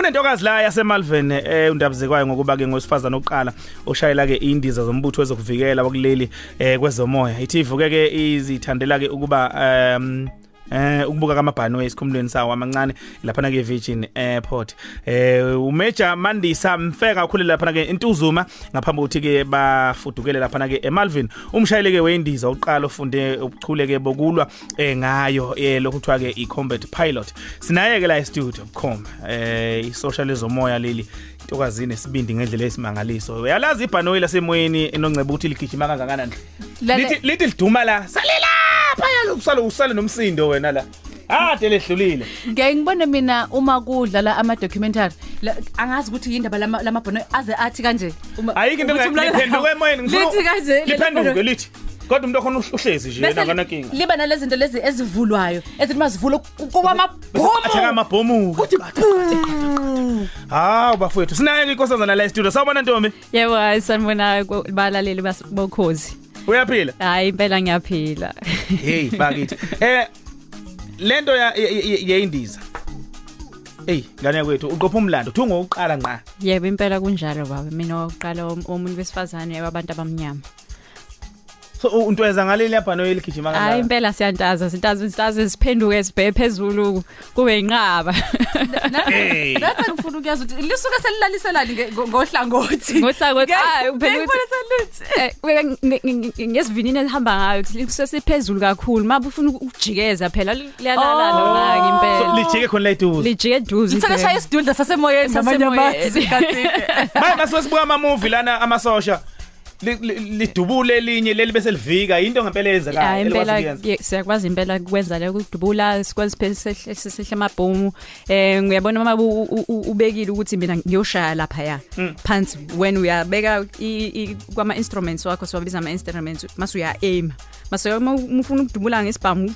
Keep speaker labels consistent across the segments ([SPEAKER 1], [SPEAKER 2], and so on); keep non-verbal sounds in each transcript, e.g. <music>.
[SPEAKER 1] kunentokazi la yasemalvern eh undabuzekwayo ngokuba ke ngosifazana oqala oshayela ke indiza zombutho wezokuvikela wakuleli eh kwezomoya. Ithi ivuke ke izithandela ke ukuba um eh ukubuka kamabhano esikhumulweni sawo amancane lapha na ke Virgin Airport. Eh uMajor Mandisa mfeka kakhulu lapha na ke intuzuma ngaphambi kokuthi ke bafudukele lapha na ke eMalvin. Umshayeli ke wendiza oqala ofunde ubuchule ke bokulwa eh ngayo eh lokhu kuthiwa ke i-combat pilot. Sinaye ke la e-studio bukhoma eh i-socialism moya leli intokazini esibindi ngendlela esimangaliso uyalazi ibhanoyi lasemoyeni enongceba ukuthi ligijima kangakanani? Lithi lithi liduma la salela phaya usale usale nomsindo wena la. Ade lehlulile.
[SPEAKER 2] Ngeke ngibone mina uma kudlala ama documentary la- angazi ukuthi yindaba lama lamabhono aze athi kanje. Uma
[SPEAKER 1] ayikho into
[SPEAKER 2] ukuthi umlaleli-
[SPEAKER 1] ngiphenduke emoyeni
[SPEAKER 2] lithi kanje
[SPEAKER 1] liphenduke lithi. Kodwa umuntu okhona uhlezi nje
[SPEAKER 2] Bese
[SPEAKER 1] yena kanankinga
[SPEAKER 2] liba nalezi zinto lezi ezivulwayo ezithi mazivula kuba
[SPEAKER 1] athaka
[SPEAKER 2] amabhomu
[SPEAKER 1] amabhomu
[SPEAKER 2] kuthi
[SPEAKER 1] hawu bafowethu sinaye ke inkosazana la e-studio. Sawubona ntombi.
[SPEAKER 3] Yebo hayi sanibona ko- balaleli bas- bokhozi.
[SPEAKER 1] Uyaphila
[SPEAKER 3] Hayi impela ngiyaphila.
[SPEAKER 1] hey bakithi <laughs> eh lento ya ye- ye- yeindiza hey ngane kwethu uqopha umlando thungo uqala nqa
[SPEAKER 3] Yebo impela kunjalo baba. Mina oqala umuntu wesifazane yabantu abamnyama.
[SPEAKER 1] So u- untweza ngaleli yabhano eligijima
[SPEAKER 3] Hayi
[SPEAKER 1] kanjalo
[SPEAKER 3] impela siyantaza, sintaza sintaza siphenduke sibhe phezulu kube inqaba.
[SPEAKER 1] hey
[SPEAKER 2] Nathi ngifuna ukuyazi ukuthi lisuke selilaliselani nge- ngo- ngohlangothi
[SPEAKER 3] Ngohlangothi hayi uphendula
[SPEAKER 2] uphendula
[SPEAKER 3] ukuthi ngesivinini esihamba ngayo sesiphezulu kakhulu. Mabe ufuna ukujikeza phela liyalala
[SPEAKER 2] Oh.
[SPEAKER 3] lona
[SPEAKER 1] so
[SPEAKER 3] ngempela.
[SPEAKER 1] lijike khona la eduze
[SPEAKER 3] Lijike eduze.
[SPEAKER 2] Ngithaka shaya isidudla sasemoyeni ngamanye
[SPEAKER 3] Sasemoyeni.
[SPEAKER 2] amazwi kathi
[SPEAKER 1] manje mase sibuka ama movie lana amasosha li- li- lidubule elinye leli bese livika into ngempela
[SPEAKER 3] Ya
[SPEAKER 1] eyenzekayo
[SPEAKER 3] impela
[SPEAKER 1] elikwazi ukuyenza.
[SPEAKER 3] ye- siyakwazi impela ukwenza le ukudubula sikwazi phela sehle sehle amabhomu eh ngiyabona uma u- u- u- ubekile ukuthi mina ngiyoshaya lapha ya phansi when uyabeka i- i- kwama instruments wakho siwabiza ama instruments mase uya aim mase uma ufuna ukudubula ngesibhamu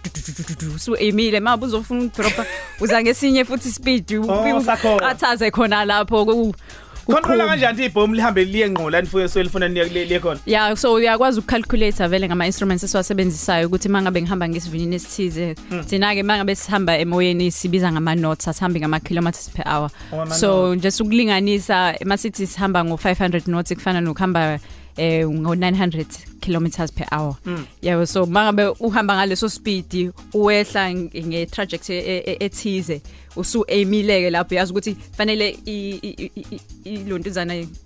[SPEAKER 3] so aimile mabe uzofuna ukudropa uza ngesinye futhi speed
[SPEAKER 1] Oh, sakhona.
[SPEAKER 3] athaze khona lapho ku-
[SPEAKER 1] Controller
[SPEAKER 3] kuqhuba.
[SPEAKER 1] kanjani ibhomu lihambe liye ngqola nifuye so lifuna niye liye khona.
[SPEAKER 3] Ya so uyakwazi ukucalculate vele ngama instruments esiwasebenzisayo ukuthi mangabe ngihamba ngesivinini esithize thina ke mangabe sihamba emoyeni sibiza ngama notes asihambi ngama kilometers per hour.
[SPEAKER 1] Oh, ama
[SPEAKER 3] so just ukulinganisa masithi sihamba ngo 500 knots kufana nokuhamba eh ngo 900 kilometers per hour yebo so mangabe uhamba ngaleso speed uwehla nge trajectory e- e- ethize usu aimileke lapho yazi ukuthi fanele i- i-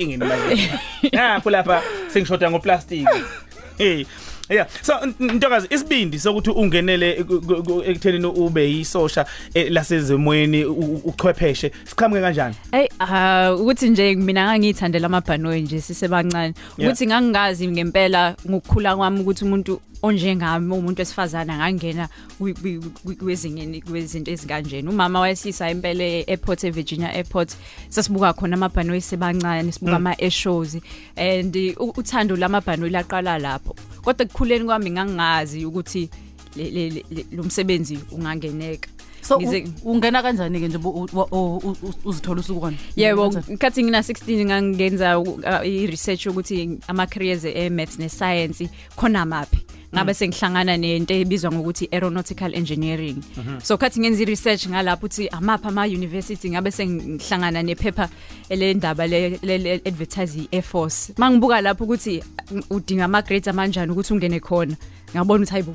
[SPEAKER 3] i- ilontuzana yok yok yok aim ngibekapi mase ngiya ngiyaqathaza iqhubeke ngespeed
[SPEAKER 2] wekathide
[SPEAKER 1] Yo.
[SPEAKER 2] wena mawuze emsebenzini ubhizi nezinkinobho la uyehlise nje isinqino bese ingane zibuyisa amabhomu and
[SPEAKER 1] Yeah,
[SPEAKER 2] indlela esho ngayo
[SPEAKER 1] yeah,
[SPEAKER 2] buza
[SPEAKER 1] yeah.
[SPEAKER 2] uthi uya aim bese bese liqathaza ibhola uyamathi sengena ku action ungena ku action
[SPEAKER 1] Hey hey hey hey no ke mina ngapha la <laughs> usayi helicopter lapha ngihamba na- ngihamba nabanye abelungu lapha esiqiwini masifika siyazungeza lapha sibuka ilwane siyazungeza ngehelicopter ngiyasiza si- siyaphenduka la manje manje ngapho lapha sengishoda ngoplastic hey Yeah so ntokazi isibindi sokuthi ungenele ku- ku- ku- ekuthenini ube yisosha eh, u- uchwepheshe siqhamuke kanjani
[SPEAKER 3] Ey ah ukuthi nje mina ngangithandela amabhanoyi nje sisebancane ukuthi ngangingazi ngempela ngokukhula kwami ukuthi umuntu onjengami umuntu wesifazana ngangena kwi- kwi- kwi- kwezingeni kwezinto ezikanjena umama wayesisa impela e-airport eVirginia airport. Sasibuka khona amabhanoyi sebancane sibuka ama air shows and uthando lamabhanoyi laqala lapho. Kodwa ekukhuleni kwami ngangingazi ukuthi lo msebenzi ungangeneka.
[SPEAKER 2] So ungena kanjani ke nje uzithola usukona
[SPEAKER 3] Yebo nkathi ngina 16 ngangenza uh, i-research ukuthi ama careers e-maths ne-science khona maphi? Ngabe sengihlangana nento ebizwa ngokuthi aeronautical engineering. So kathi ngenza i-research ngalapho ukuthi amapha ama university ngabe sengihlangana nephepha elendaba le le- le- advertise i-air force. Mangibuka lapho ukuthi uh, udinga ama grades amanjani ukuthi ungene khona ngabona ukuthi hayibo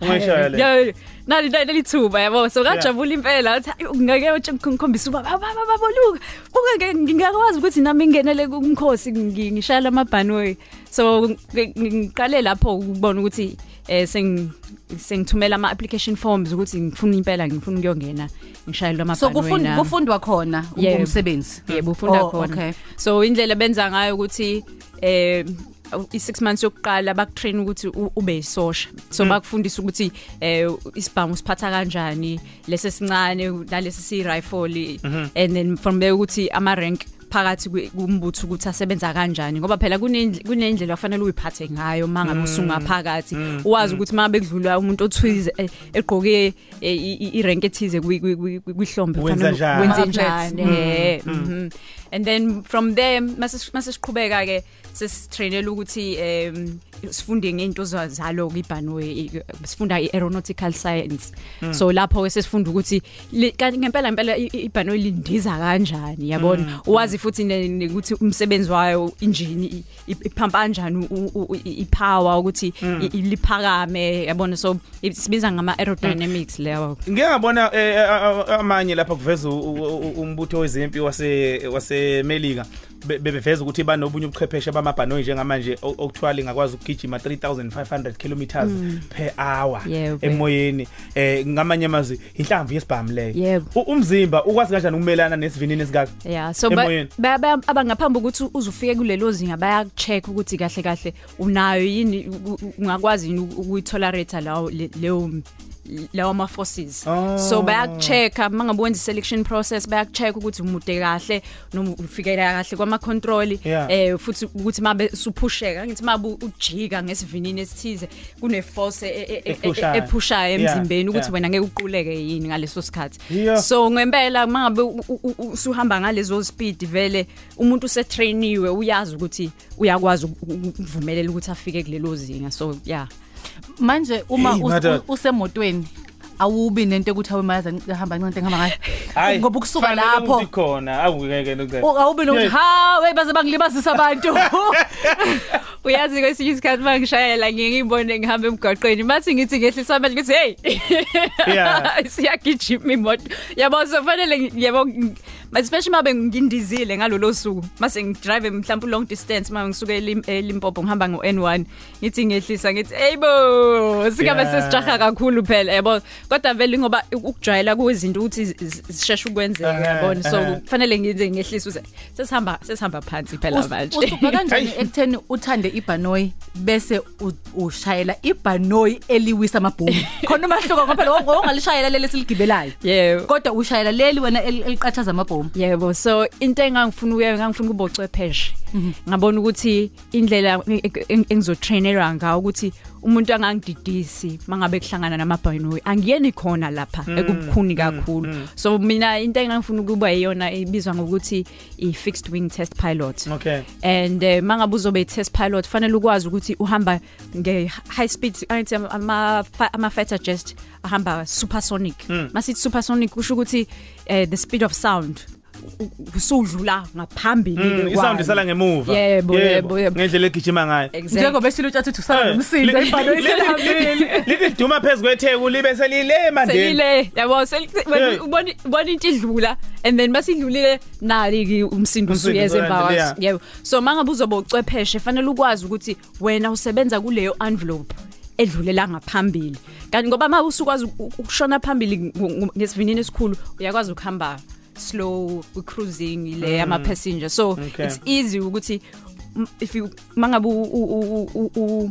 [SPEAKER 1] Ungayishaya le.
[SPEAKER 3] Yeah, nali nali thuba yabo so ngajabula impela athi "Ayi, ngeke uthi ngikhombisa uba baba baba boluka buke ngingakwazi ukuthi nami ngingenele kumkhosi ngi- ngishaya lamabhanoyi so ngi- ngiqale lapho ukubona ukuthi eh seng sengithumela ama application forms ukuthi ngifuna impela ngifuna ukuyongena ngishaya
[SPEAKER 2] so
[SPEAKER 3] lamabhanoyi
[SPEAKER 2] kufund
[SPEAKER 3] nami.
[SPEAKER 2] kufundwa khona
[SPEAKER 3] Yebo.
[SPEAKER 2] umsebenzi
[SPEAKER 3] yebo ufunda
[SPEAKER 2] Oh,
[SPEAKER 3] khona
[SPEAKER 2] okay.
[SPEAKER 3] so indlela benza ngayo ukuthi eh i6 months yokuqala bakutrain ukuthi u- ube isosha so bakufundisa ukuthi eh isibhamu siphatha kanjani lese sincane nalesi si rifle and then from there ukuthi ama rank phakathi kumbutho ukuthi asebenza kanjani ngoba phela kunendle- kunendlela kufanele uyiphathe ngayo mangabe usungaphakathi. Uwazi ukuthi mangabe kudlula umuntu othwize eh, egqoke i- irank ethize kwi- kwi- kwi- kwi- kwihlombe kufanele wenze njani. Mhm. and then from there mase mase siqhubeka ke sesitrainela ukuthi em sifunde ngeinto za- zalo ibhanwe sifunda i-aeronautical science. So lapho ke sesifunda ukuthi ngempela ngempela ibhanwe lindiza kanjani yabona? Uwazi futhi ne- ne- ukuthi umsebenzi wayo injini i- i- iphampa kanjani ipower ukuthi i- i- liphakame yabona? So sibiza ngama aerodynamics leyo.
[SPEAKER 1] Ngike ngabona eh, a- a- amanye lapha kuveza umbutho wezempi wase wasemelika Be- bebeveza ukuthi banobunye ubuchwepheshe bamabhanoyi njengamanje o- okuthiwa lingakwazi ukugijima 3500 kilometers per hour
[SPEAKER 3] Yebo.
[SPEAKER 1] emoyeni eh ngamanye amazwi inhlamvu yesibhamu leyo
[SPEAKER 3] Yebo.
[SPEAKER 1] U- umzimba ukwazi kanjani ukumelana nesivinini esikakho
[SPEAKER 3] Yeah so ba-
[SPEAKER 1] Emoyeni.
[SPEAKER 3] ba- ba- abangaphambi ukuthi uzufike kulelo zinga bayacheck ukuthi kahle kahle unayo yini u- u- ungakwazi yini ukuyitolerate lawo le- leyo lawo ama forces
[SPEAKER 1] Oh.
[SPEAKER 3] so bayakuchecka mangabe wenza selection process bayakuchecka ukuthi umude kahle noma ufikela kahle kwama control
[SPEAKER 1] Yeah.
[SPEAKER 3] eh futhi ukuthi mabe suphusheka ngithi mabe ujika ngesivinini esithize kune force e- e- e- e-
[SPEAKER 1] Yeah,
[SPEAKER 3] emzimbeni ukuthi wena ngeke uquleke yini ngaleso sikhathi. So ngempela mangabe usuhamba ngalezo speed vele umuntu usetrainiwe uyazi ukuthi uyakwazi uku- uku- ukuvumelela ukuthi afike kulelo zinga. So yeah.
[SPEAKER 2] Manje uma
[SPEAKER 1] Hey,
[SPEAKER 2] us-
[SPEAKER 1] madod.
[SPEAKER 2] u- usemotweni awubi nento ukuthi awemayaza ngihamba ncane ngihamba ngayo
[SPEAKER 1] Hayi,
[SPEAKER 2] ngoba ukusuka
[SPEAKER 1] kufanele
[SPEAKER 2] lapho
[SPEAKER 1] ukuthi khona awungeke nokuthi
[SPEAKER 2] u- awubi nokuthi
[SPEAKER 1] Yeah.
[SPEAKER 2] hawe baze bangilibazisa abantu <laughs>
[SPEAKER 3] uyazi kwesinye isikhathi mangishayela ngike ngibone ngihamba emgwaqweni mathi ngithi ngehlisa amandla ngithi hey
[SPEAKER 1] Yeah. <laughs>
[SPEAKER 3] siyagijima imoto yabo so fanele ngi- yabo ng- especially mabe ngindizile ngalolo suku mase ngidrive mhlawumbe long distance uma ngisuke eLim- eLimpopo ngihamba ngo N1 ngithi ngehlisa ngithi hey bo singabe
[SPEAKER 1] Yeah.
[SPEAKER 3] sesijaha kakhulu phela yabo kodwa vele ngoba ukujwayela kuzinto ukuthi zi- zi- zisheshe ukwenzeka
[SPEAKER 1] Ehhe,
[SPEAKER 3] yabona so
[SPEAKER 1] ehhe.
[SPEAKER 3] kufanele ngize ngehlisa uze sesihamba sesihamba phansi phela manje
[SPEAKER 2] usuka kanjani
[SPEAKER 1] Hayi.
[SPEAKER 2] ekutheni uthande ibhanoyi bese u- ushayela ibhanoyi eliwisa amabhomu <laughs> khona umahluko ngoba phela ongalishayela leli siligibelayo
[SPEAKER 3] yebo.
[SPEAKER 2] Kodwa ushayela leli wena el- eliqathaza amabhomu
[SPEAKER 3] Yebo so into engangifuna ukuya ngangifuna ukuba ucwepheshe ngabona ukuthi indlela engizotrainerwa ngawo ukuthi umuntu angangididisi mangabe kuhlangana namabhayinoyi angiyeni khona lapha ekubukhuni kakhulu. so mina into engangifuna ukuba yiyona ibizwa ngokuthi i fixed wing test pilot.
[SPEAKER 1] Okay.
[SPEAKER 3] And uh, mangabe uzobe test pilot fanele ukwazi ukuthi uhamba nge high speed angithi ama ama fighter jet ahamba supersonic. Masithi supersonic kusho ukuthi uh, the speed of sound. Usudlula ngaphambili
[SPEAKER 1] Mm, isound isala ngemuva.
[SPEAKER 3] Yebo, yebo, yebo.
[SPEAKER 1] ngendlela egijima ngayo.
[SPEAKER 3] Exactly.
[SPEAKER 2] Njengoba eshilo utshathi uthi usala
[SPEAKER 1] Eh,
[SPEAKER 2] nomsindo
[SPEAKER 1] li-
[SPEAKER 2] ibhanoyi
[SPEAKER 1] li-
[SPEAKER 2] selihambile
[SPEAKER 1] li- lithi liduma phezu kwetheku libe selile mandeni.
[SPEAKER 3] Selile yabo sel-
[SPEAKER 1] Hey.
[SPEAKER 3] wena ubona ubona into idlula and then masidlulile nali ke umsindo
[SPEAKER 1] Umsindo
[SPEAKER 3] usuyeza emva
[SPEAKER 1] uyalandela,
[SPEAKER 3] kwaso yebo. So mangabe uzobe ucwepheshe fanele ukwazi ukuthi wena usebenza kuleyo envelope edlulela ngaphambili. Kanti ngoba uma usukwazi uku- ukushona phambili ngo- ngo- ngesivinini esikhulu uyakwazi ukuhamba slow cruising le ama passenger so
[SPEAKER 1] Okay.
[SPEAKER 3] it's easy ukuthi m- if you mangabe u- u- u- u-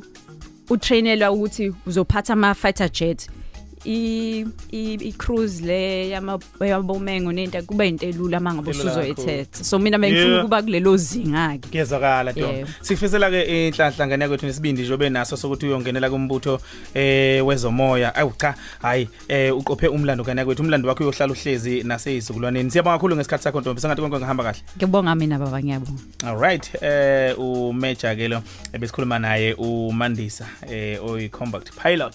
[SPEAKER 3] utrainelwa ukuthi uzophatha ama fighter jet i i i cruise le yama yabomengo nento kuba into elula mangabe
[SPEAKER 1] Elula
[SPEAKER 3] usuzoyithetha. so mina bengifuna
[SPEAKER 1] Yeah.
[SPEAKER 3] ukuba kulelo zinga ke.
[SPEAKER 1] Kuyezwakala Dom
[SPEAKER 3] Yebo.
[SPEAKER 1] sikufisela ke inhlanhlangane kwethu nesibindi njobe naso sokuthi uyongenela kumbutho eh wezomoya. Awu cha hayi eh uqophe umlando kanye kwethu umlando wakho uyohlala uhlezi naseyizukulwaneni siyabonga kakhulu ngesikhathi sakho Ntombi sengathi konke ngihamba kahle.
[SPEAKER 3] Ngibonga mina baba ngiyabonga.
[SPEAKER 1] All right eh umeja ke lo ebesikhuluma naye uMandisa eh oyi combat pilot.